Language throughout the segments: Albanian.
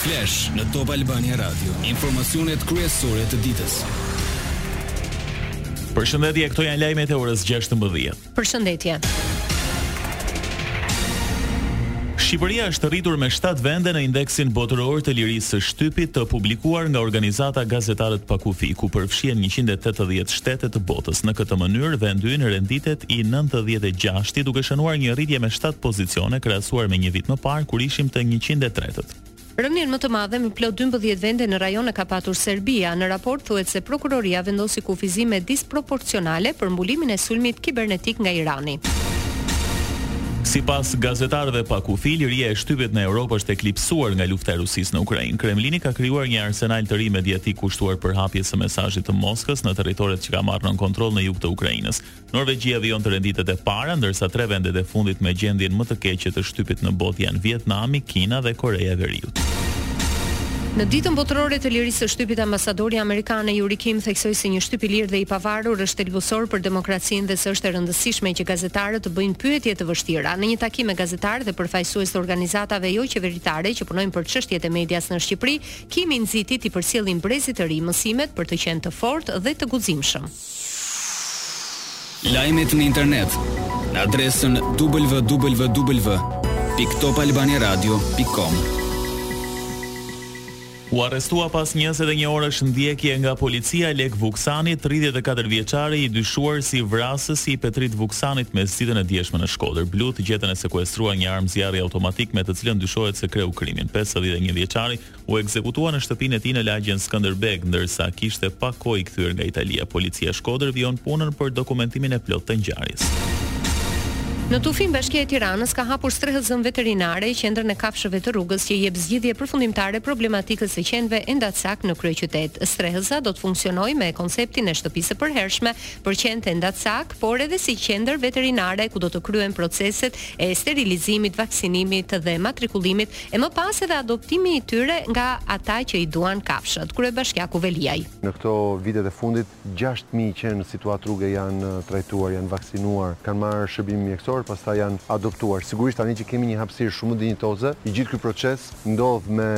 Flash në Top Albania Radio, informacionet kryesore të ditës. Përshëndetje, këto janë lajmet e orës 16. Përshëndetje. Shqipëria është rritur me 7 vende në indeksin botëror të lirisë së shtypit të publikuar nga organizata Gazetarët pa kufi, ku përfshihen 180 shtete të botës. Në këtë mënyrë, vendi ynë renditet i 96-i duke shënuar një rritje me 7 pozicione krahasuar me një vit më parë. kur ishim të njëqind e tretët. Rënien më të madhe me plot dymbëdhjetë vende në rajon e ka patur Serbia. Në raport thuhet se prokuroria vendosi kufizime disproporcionale për mbulimin e sulmit kibernetik nga Irani. Sipas gazetarëve pa kufi, liria e shtypit në Evropë është eklipsuar nga lufta e Rusisë në Ukrainë. Kremlini ka krijuar një arsenal të ri mediatik kushtuar përhapjes së mesazhit të Moskës në territoret që ka marrë nën kontroll në jug të Ukrainës. Norvegjia vijon të renditet e para, ndërsa tre vendet e fundit me gjendjen më të keqe të shtypit në botë janë Vietnami, Kina dhe Koreja e Veriut. Në Ditën Botërore të Lirisë së Shtypit, ambasadorja amerikane Yuri Kim theksoi se një shtyp i lirë dhe i pavarur është thelbësor për demokracinë dhe se është e rëndësishme që gazetarët të bëjnë pyetje të vështira. Në një takim me gazetarë dhe përfaqësues të organizatave joqeveritare që punojnë për çështjet e medias në Shqipëri, Kim i nxiti t'i përcjellin brezit të ri mësimet për të qenë të fortë dhe të guximshëm. Lajmet në internet në adresën www.topalbaniaradio.com U arrestua pas njëzet e një orësh ndjekje nga policia Lek Vuksani, tridhjetë e katër vjeçari i dyshuar si vrasësi i Petrit Vuksanit mesditën e djeshme në Shkodër. Blutë gjetën e sekuestruan një armë zjarri automatik me të cilën dyshohet se kreu krimin. Pesëdhjetë e një vjeçari U ekzekutua në shtëpinë e tij në lagjen Skënderbeg, ndërsa kishte pak kohë i kthyer nga Italia. Policia e Shkodrës vijon punën për dokumentimin e plotë të ngjarjes. Në Tufin Bashkia e Tiranës ka hapur strehëzën veterinare qendrën e kafshëve të rrugës që i jep zgjidhje përfundimtare problematikës së qenve endacakë në kryeqytet. Strehëza do të funksionojë me konceptin e shtëpisë së përhershme për qentë endacakë, por edhe si qendër veterinare ku do të kryhen proceset e sterilizimit, vaksinimit dhe matrikullimit e më pas edhe adoptimi i tyre nga ata që i duan kafshët, kryebashkiaku Veliaj. Në këto vitet e fundit, gjashtë mijë qen në situatë rruge janë trajtuar, janë vaksinuar, kanë marrë shërbim mjekësor, pastaj janë adoptuar. Sigurisht tani që kemi një hapësirë shumë më dinjitoze, i gjithë ky proces ndodh me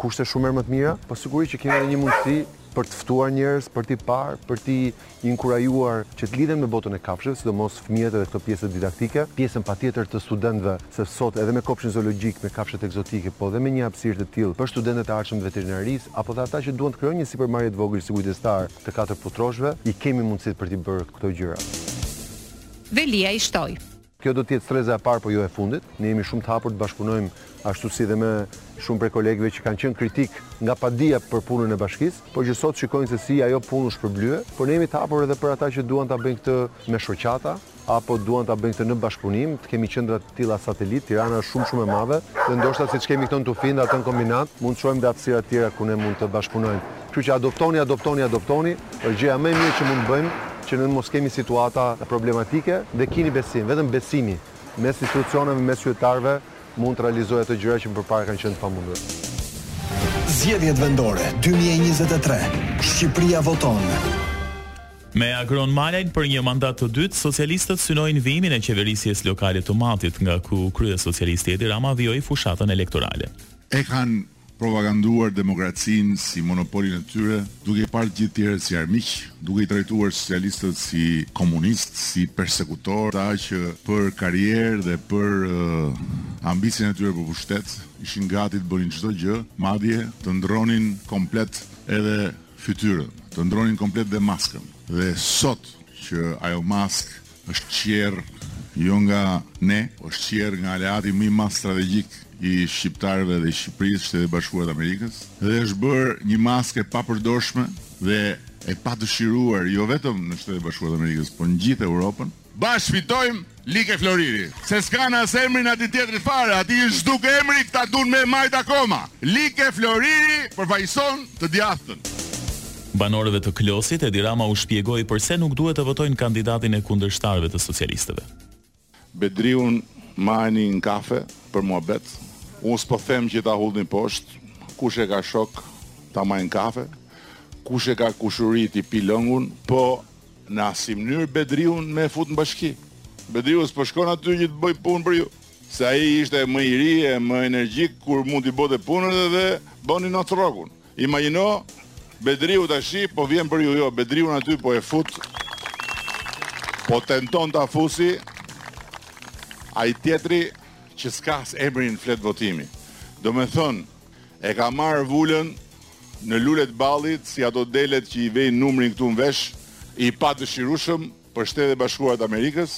kushte shumë herë më të mira, po sigurisht që kemi edhe një mundësi për të ftuar njerëz, për t'i parë, për t'i inkurajuar që të lidhen me botën e kafshëve, sidomos fëmijët edhe këto pjesë didaktike, pjesën patjetër të studentëve, se sot edhe me kopshin zoologjik, me kafshët ekzotike, po dhe me një hapësirë të tillë për studentët e ardhshëm të veterinarisë, apo dhe ata që duan të krijojnë një sipërmarrje të vogël si kujdestar të katërputroshëve, i kemi mundësitë për t'i bërë këto gjëra. Veliaj shtoi. Kjo do të jetë streza e parë, por jo e fundit. Ne jemi shumë të hapur të bashkëpunojmë ashtu si dhe me shumë prej kolegëve që kanë qenë kritikë nga padija për punën e Bashkisë, por që sot shikojnë se si ajo punë u shpërblye. Por ne jemi të hapur edhe për ata që duan ta bëjnë këtë me shoqata apo duan ta bëjnë këtë në bashkëpunim, të kemi qendra të tilla satelit, Tirana është shumë shumë e madhe dhe ndoshta siç kemi këtë në Tufinë dhe atë në Kombinat, mund të shohim dhe hapësira të tjera ku ne mund të bashkëpunojmë. Kështu që adoptoni, adoptoni, adoptoni, është gjëja më e mirë që mund të bëjmë që ne të mos kemi situata problematike dhe kini besim, vetëm besimi mes institucioneve, mes qytetarëve mund të realizojë ato gjëra që përpara kanë qenë të pamundura. Zgjedhjet vendore dy mijë e njëzet e tre, Shqipëria voton! Me Agron Malajn për një mandat të dytë, socialistët synojnë vijimin e qeverisjes lokale të Matit, nga ku kryesocialisti Edi Rama vijoi fushatën elektorale. E kanë propaganduar demokracinë si monopolin e tyre, duke i parë gjithë tjerët si armiq, duke i trajtuar socialistët si komunistë, si persekutorë, ata që për karrierë dhe për ambicien e tyre për pushtet, ishin gati të bënin çdo gjë, madje të ndrronin komplet edhe fytyrën, të ndrronin komplet dhe maskën. Dhe sot që ajo maskë Është çjerr jo nga ne, është çjerr nga aleati më i madh strategjik i shqiptarëve dhe i Shqipërisë, Shtetet e Bashkuara të Amerikës, dhe është bërë një maskë e papërdorshme dhe e padëshiruar jo vetëm në Shtetet e Bashkuara të Amerikës, por në gjithë Europën. Bashkë fitojmë, Like Floriri. Se s'kanë as emrin atij tjetrit fare, atij iu zhduk emri, këta dunë me e majt akoma. Like Floriri përfaqëson të djathtën. Banorëve të Klosit, Edi Rama u shpjegoi përse nuk duhet të votojnë kandidatin e kundërshtarëve të socialistëve. Bedriun majeni në kafe për muhabet unë s'po them që ta hudhni poshtë kush e ka shok ta majë në kafe kush e ka kushuri t'i pi lëngun po në asnjë mënyrë Bedriun me e fut në bashki Bedriu s'po shkon aty që të bëjë punë për ju se ai ishte më i ri e më energjik kur mund t'i bëte punët edhe bëni natën trogun Imagjino Bedriu tashi po vjen për ju jo Bedriun aty po e fut po tenton ta fusi ai tjetri që s'ka as emrin n'fletëvotim domethënë e ka marrë vulën në lule t'ballit si ato delet që i vejnë numrin këtu në vesh i padëshirushëm për Shtetet e Bashkuara të Amerikës,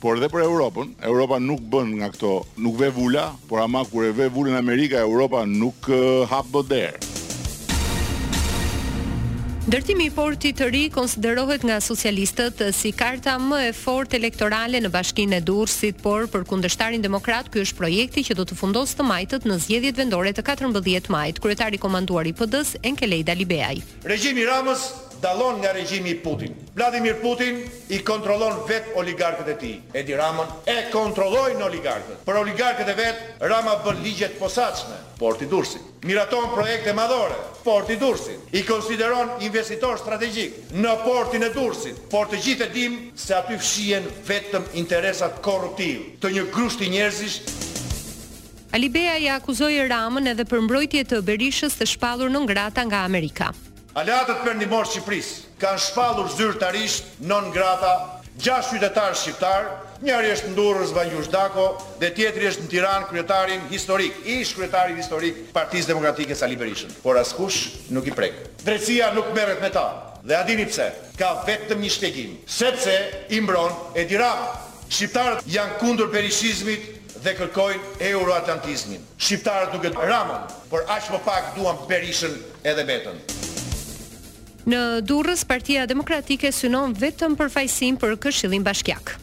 por dhe për Europën, Europa nuk bën nga këto, nuk ve vula, por ama kur e ve vulën Amerika, Europa nuk hap dot derë. Ndërtimi i portit të ri konsiderohet nga socialistët si karta më e fortë elektorale në bashkinë e Durrësit, por për kundërshtarin demokrat ky është projekti që do të fundosë të majtët në zgjedhjet vendore të katërmbëdhjetë majit, kryetari i komanduar i PD-së, Enkelejd Alibeaj. Regjimi i Ramës dallon nga regjimi i Putin. Vladimir Putin i kontrollon vetë oligarkët e tij. Edi Ramën e kontrollojnë oligarkët. Për oligarkët e vet, Rama bën ligje të posaçme. Porti i Durrësit. Miraton projekte madhore. Porti i Durrësit. I konsideron investitor strategjik në portin e Durrësit. Por të gjithë e dimë se aty fshihen vetëm interesat korruptivë të një grushti njerëzish. Alibeaj e akuzoi Ramën edhe për mbrojtje të Berishës të shpallur non grata nga Amerika. Aleatët perëndimorë të Shqipërisë kanë shpallur zyrtarisht non grata gjashtë qytetarë shqiptarë, njëri është në Durrës, Vangjush Dako dhe tjetri është në Tiranë, kryetarin historik, ish-kryetarin historik të Partisë Demokratike Sali Berishën, por askush nuk i prek. Drejtësia nuk merret me ta dhe a dini pse? Ka vetëm një shpjegim, sepse i mbron Edi Rama. Shqiptarët janë kundër berishizmit dhe kërkojnë euroatlantizmin. Shqiptarët nuk e duan Ramën, por aq më pak duan Berishën edhe Metën. Në Durrës Partia Demokratike synon vetëm përfaqësim për Këshillin Bashkiak.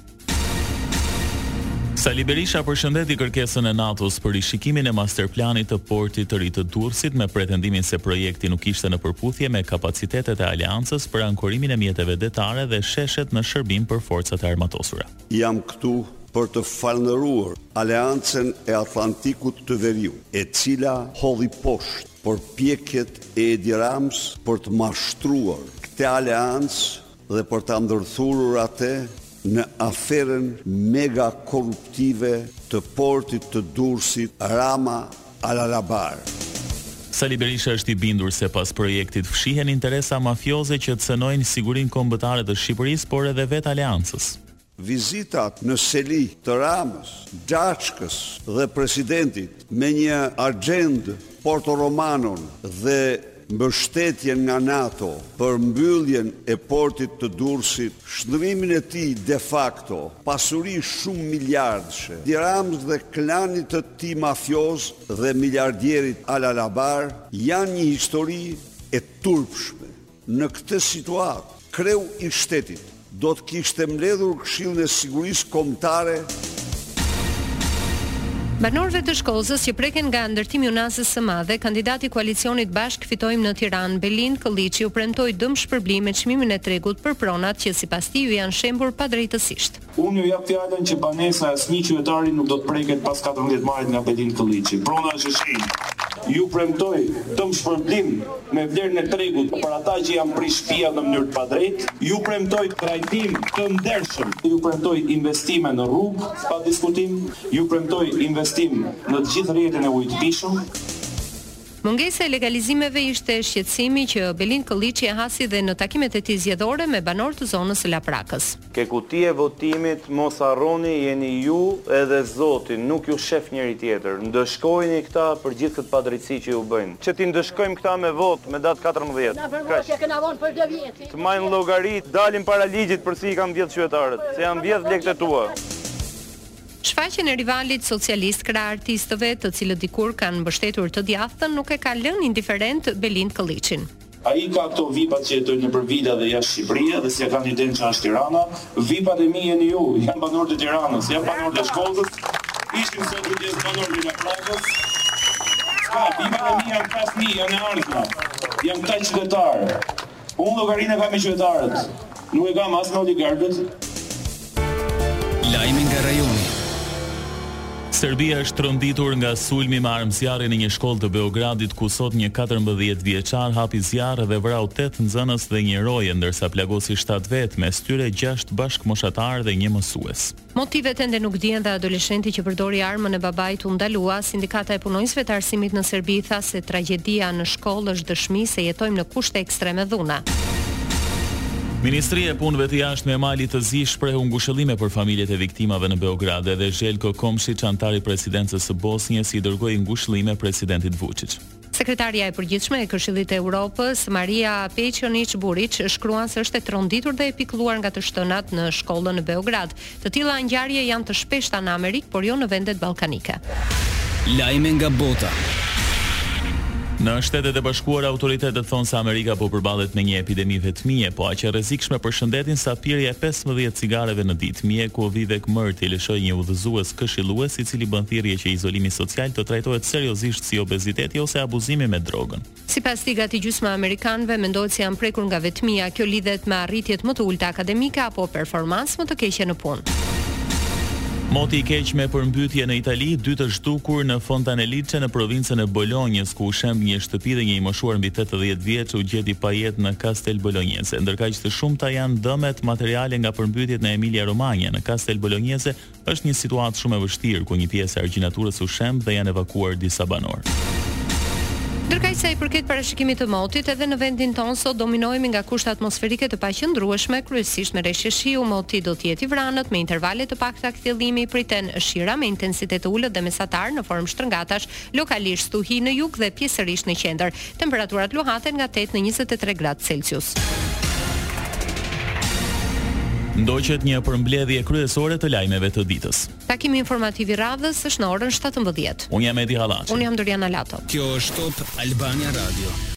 Sali Berisha përshëndeti kërkesën e NATO-s për rishikimin e masterplanit të Portit të Ri të Durrësit me pretendimin se projekti nuk ishte në përputhje me kapacitetet e Aleancës për ankorimin e mjeteve detare dhe sheshet në shërbim për Forcat e Armatosura. Jam këtu për të falënderuar Aleancën e Atlantikut të Veriut, e cila hodhi poshtë përpjekjet e Edi Ramës për të mashtruar këtë aleancë dhe për ta ndërthurur atë në aferën mega-korruptive të portit të Durrësit Rama, Alabar. Sali Berisha është i bindur se pas projektit fshihen interesa mafioze që cenojnë sigurinë kombëtare të Shqipërisë, por edhe vetë Aleancës. Vizitat në seri të Ramës, Xhaçkës dhe presidentit me një axhendë Porto Romanon dhe mbështetjen nga NATO për mbylljen e portit të Durrësit, shndërrimin e tij de facto, pasuri shumë miliardëshe, të Edi Ramës dhe klanit të tij mafioz dhe miliardierit Alabar, janë një histori e turpshme. Në këtë situatë, kreu i shtetit, Do të kishte mbledhur Këshillin e Sigurisë Kombëtare. Banorëve të Shkozës që preken nga ndërtimi i Unazës së Madhe, kandidati i koalicionit Bashkë Fitojmë në Tiranë, Belind Këlliçi u premtoi dëmshpërblim me çmimin e tregut për pronat që sipas tij u janë shembur padrejtësisht. Unë ju jap fjalën që banesa e asnjë qytetari nuk do të preket pas katërmbëdhjetë majit nga Belind Këlliçi. Prona është e shenjtë. Ju premtoj dëmshpërblim me vlerën e tregut për ata që ju është prish shtëpia në mënyrë të padrejtë. Ju premtoj trajtim të ndershëm. Ju premtoj investime në rrugë, pa diskutim. Ju premtoj investim në të gjithë rrjetin e ujit të pijshëm. Mungesa e legalizimeve ishte shqetësimi që Belind Këlliçi e hasi dhe në takimet e tij zgjedhore me banorë të zonës së Laprakës. Ke kutia e votimit mos harroni jeni ju edhe zoti nuk ju shef njeri tjetër ndëshkojini këta për gjithë këtë padrejtësi që ju bëjnë. Që t'i ndëshkojmë këta me votë me datë katërmbëdhjetë, të majnë llogari të dalin para ligjit për si i kanë vjedh qytetarët se janë vjedh lekët e tua. Shfaqjen e rivalit socialist krah artistëve të cilët dikur kanë mbështetur të djathtën nuk e ka lënë indiferent Belind Këlliçin. Ai i ka këto vipat që jetojnë nëpër vila dhe jashtë Shqipërie dhe s'ia kanë idenë ç'a është Tirana. Vipat e mi jeni ju, janë banorët e Tiranës, janë banorët e Shkozës, ishim sot mëngjes banor të Laprakës. S'ka, vipat e mia janë pas meje, janë e ardhmja. Janë këta qytetarë. Unë llogarinë e kam me qytetarët. Nuk e kam as me oligarkët. Lajme nga rajoni. Serbia është tronditur nga sulmi me armë zjarri në një shkollë të Beogradit, ku sot një katërmbëdhjetë vjeçar hapi zjarr dhe vrau tetë nxënës dhe një roje, ndërsa plagosi shtatë vetë, mes tyre gjashtë bashkëmoshatarë dhe një mësues. Motivet ende nuk dihen dhe adoleshenti që përdori armën e babait u ndalua. Sindikata e Punonjësve të Arsimit në Serbi tha se tragjedia në shkollë është dëshmi se jetojmë në kushte Strem e dhuna. Ministria e Punëve të Jashtme e Malit të Zi shprehu ngushëllime për familjet e viktimave në Beograd, edhe Zhelko Komshiç, anëtar i Presidencës së Bosnjës, i dërgoi ngushëllime Presidentit Vuçiç. Sekretarja e Përgjithshme e Këshillit të Europës, Marija Pejçinoviç Buriç, shkruan se është e tronditur dhe e pikëlluar nga të shtënat në shkollën në Beograd, Të tilla ngjarje janë të shpeshta në Amerikë, por jo në vendet ballkanike. Lajme nga bota. Në Shtetet e Bashkuara autoritetet thonë se Amerika po përballet me një epidemi vetmie, po aq e rrezikshme për shëndetin sa pirja e 15 cigareve në ditë. Mjeku Vivek Murthy lëshoi një udhëzues këshillues, i cili bën thirrje që izolimi social të trajtohet seriozisht si obeziteti ose abuzimi me drogën. Sipas tij, gati gjysma e amerikanëve mendohet se janë prekur nga vetmia. Kjo lidhet me arritjet më të ulëta akademike apo performancë më të keqe në punë. Moti i keq me përmbytje në Itali, dy të zhdukur në Fontanelice në provincën e Bolonjës, ku u shemb një shtëpi dhe një i moshuar mbi tetëdhjetë vjeç u gjeti pa jetë në Castel Bolognese. Ndërkaq të shumta janë dëmet materiale nga përmbytjet në Emilia-Romagna, në Castel Bolognese Është një situatë shumë e vështirë, ku një pjesë e argjinaturës u shemb dhe janë evakuuar disa banorë. Ndërkaq sa i përket parashikimit të motit, edhe në vendin tonë sot dominohemi nga kushte atmosferike të paqëndrueshme, kryesisht me reshje shiu, moti do të jetë i vranët, me intervale të pakta kthjellimi, priten shira me intensitet të ulët dhe mesatar në formë shtrëngatash, Lokalisht stuhi në jug dhe pjesërisht në qendër. Temperaturat luhaten nga tetë në njëzet e tre gradë Celsius. Ndoqet një përmbledhje kryesore të lajmeve të ditës. Takimi informativ i radhës është në orën 17. Unë jam Edi Hallaçi. Unë jam Doriana Lato. Kjo është Top Albania Radio.